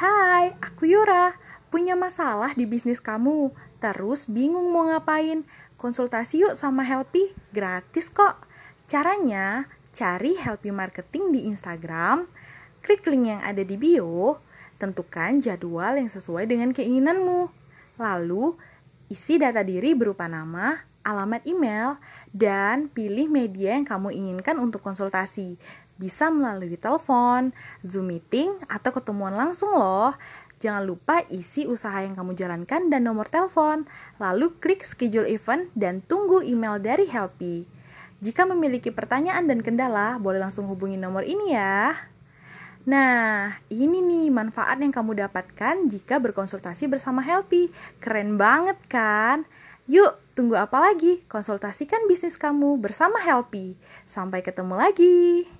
Hai, aku Yura. Punya masalah di bisnis kamu, terus bingung mau ngapain? Konsultasi yuk sama Helpy, gratis kok. Caranya, cari Helpy Marketing di Instagram, klik link yang ada di bio, tentukan jadwal yang sesuai dengan keinginanmu. Lalu, isi data diri berupa nama, alamat email, dan pilih media yang kamu inginkan untuk konsultasi. Bisa melalui telepon, Zoom meeting, atau ketemuan langsung loh. Jangan lupa isi usaha yang kamu jalankan dan nomor telepon. Lalu klik schedule event dan tunggu email dari Helpy. Jika memiliki pertanyaan dan kendala, boleh langsung hubungi nomor ini ya. Nah, ini nih manfaat yang kamu dapatkan jika berkonsultasi bersama Helpy. Keren banget kan? Yuk, tunggu apa lagi? Konsultasikan bisnis kamu bersama Helpy. Sampai ketemu lagi.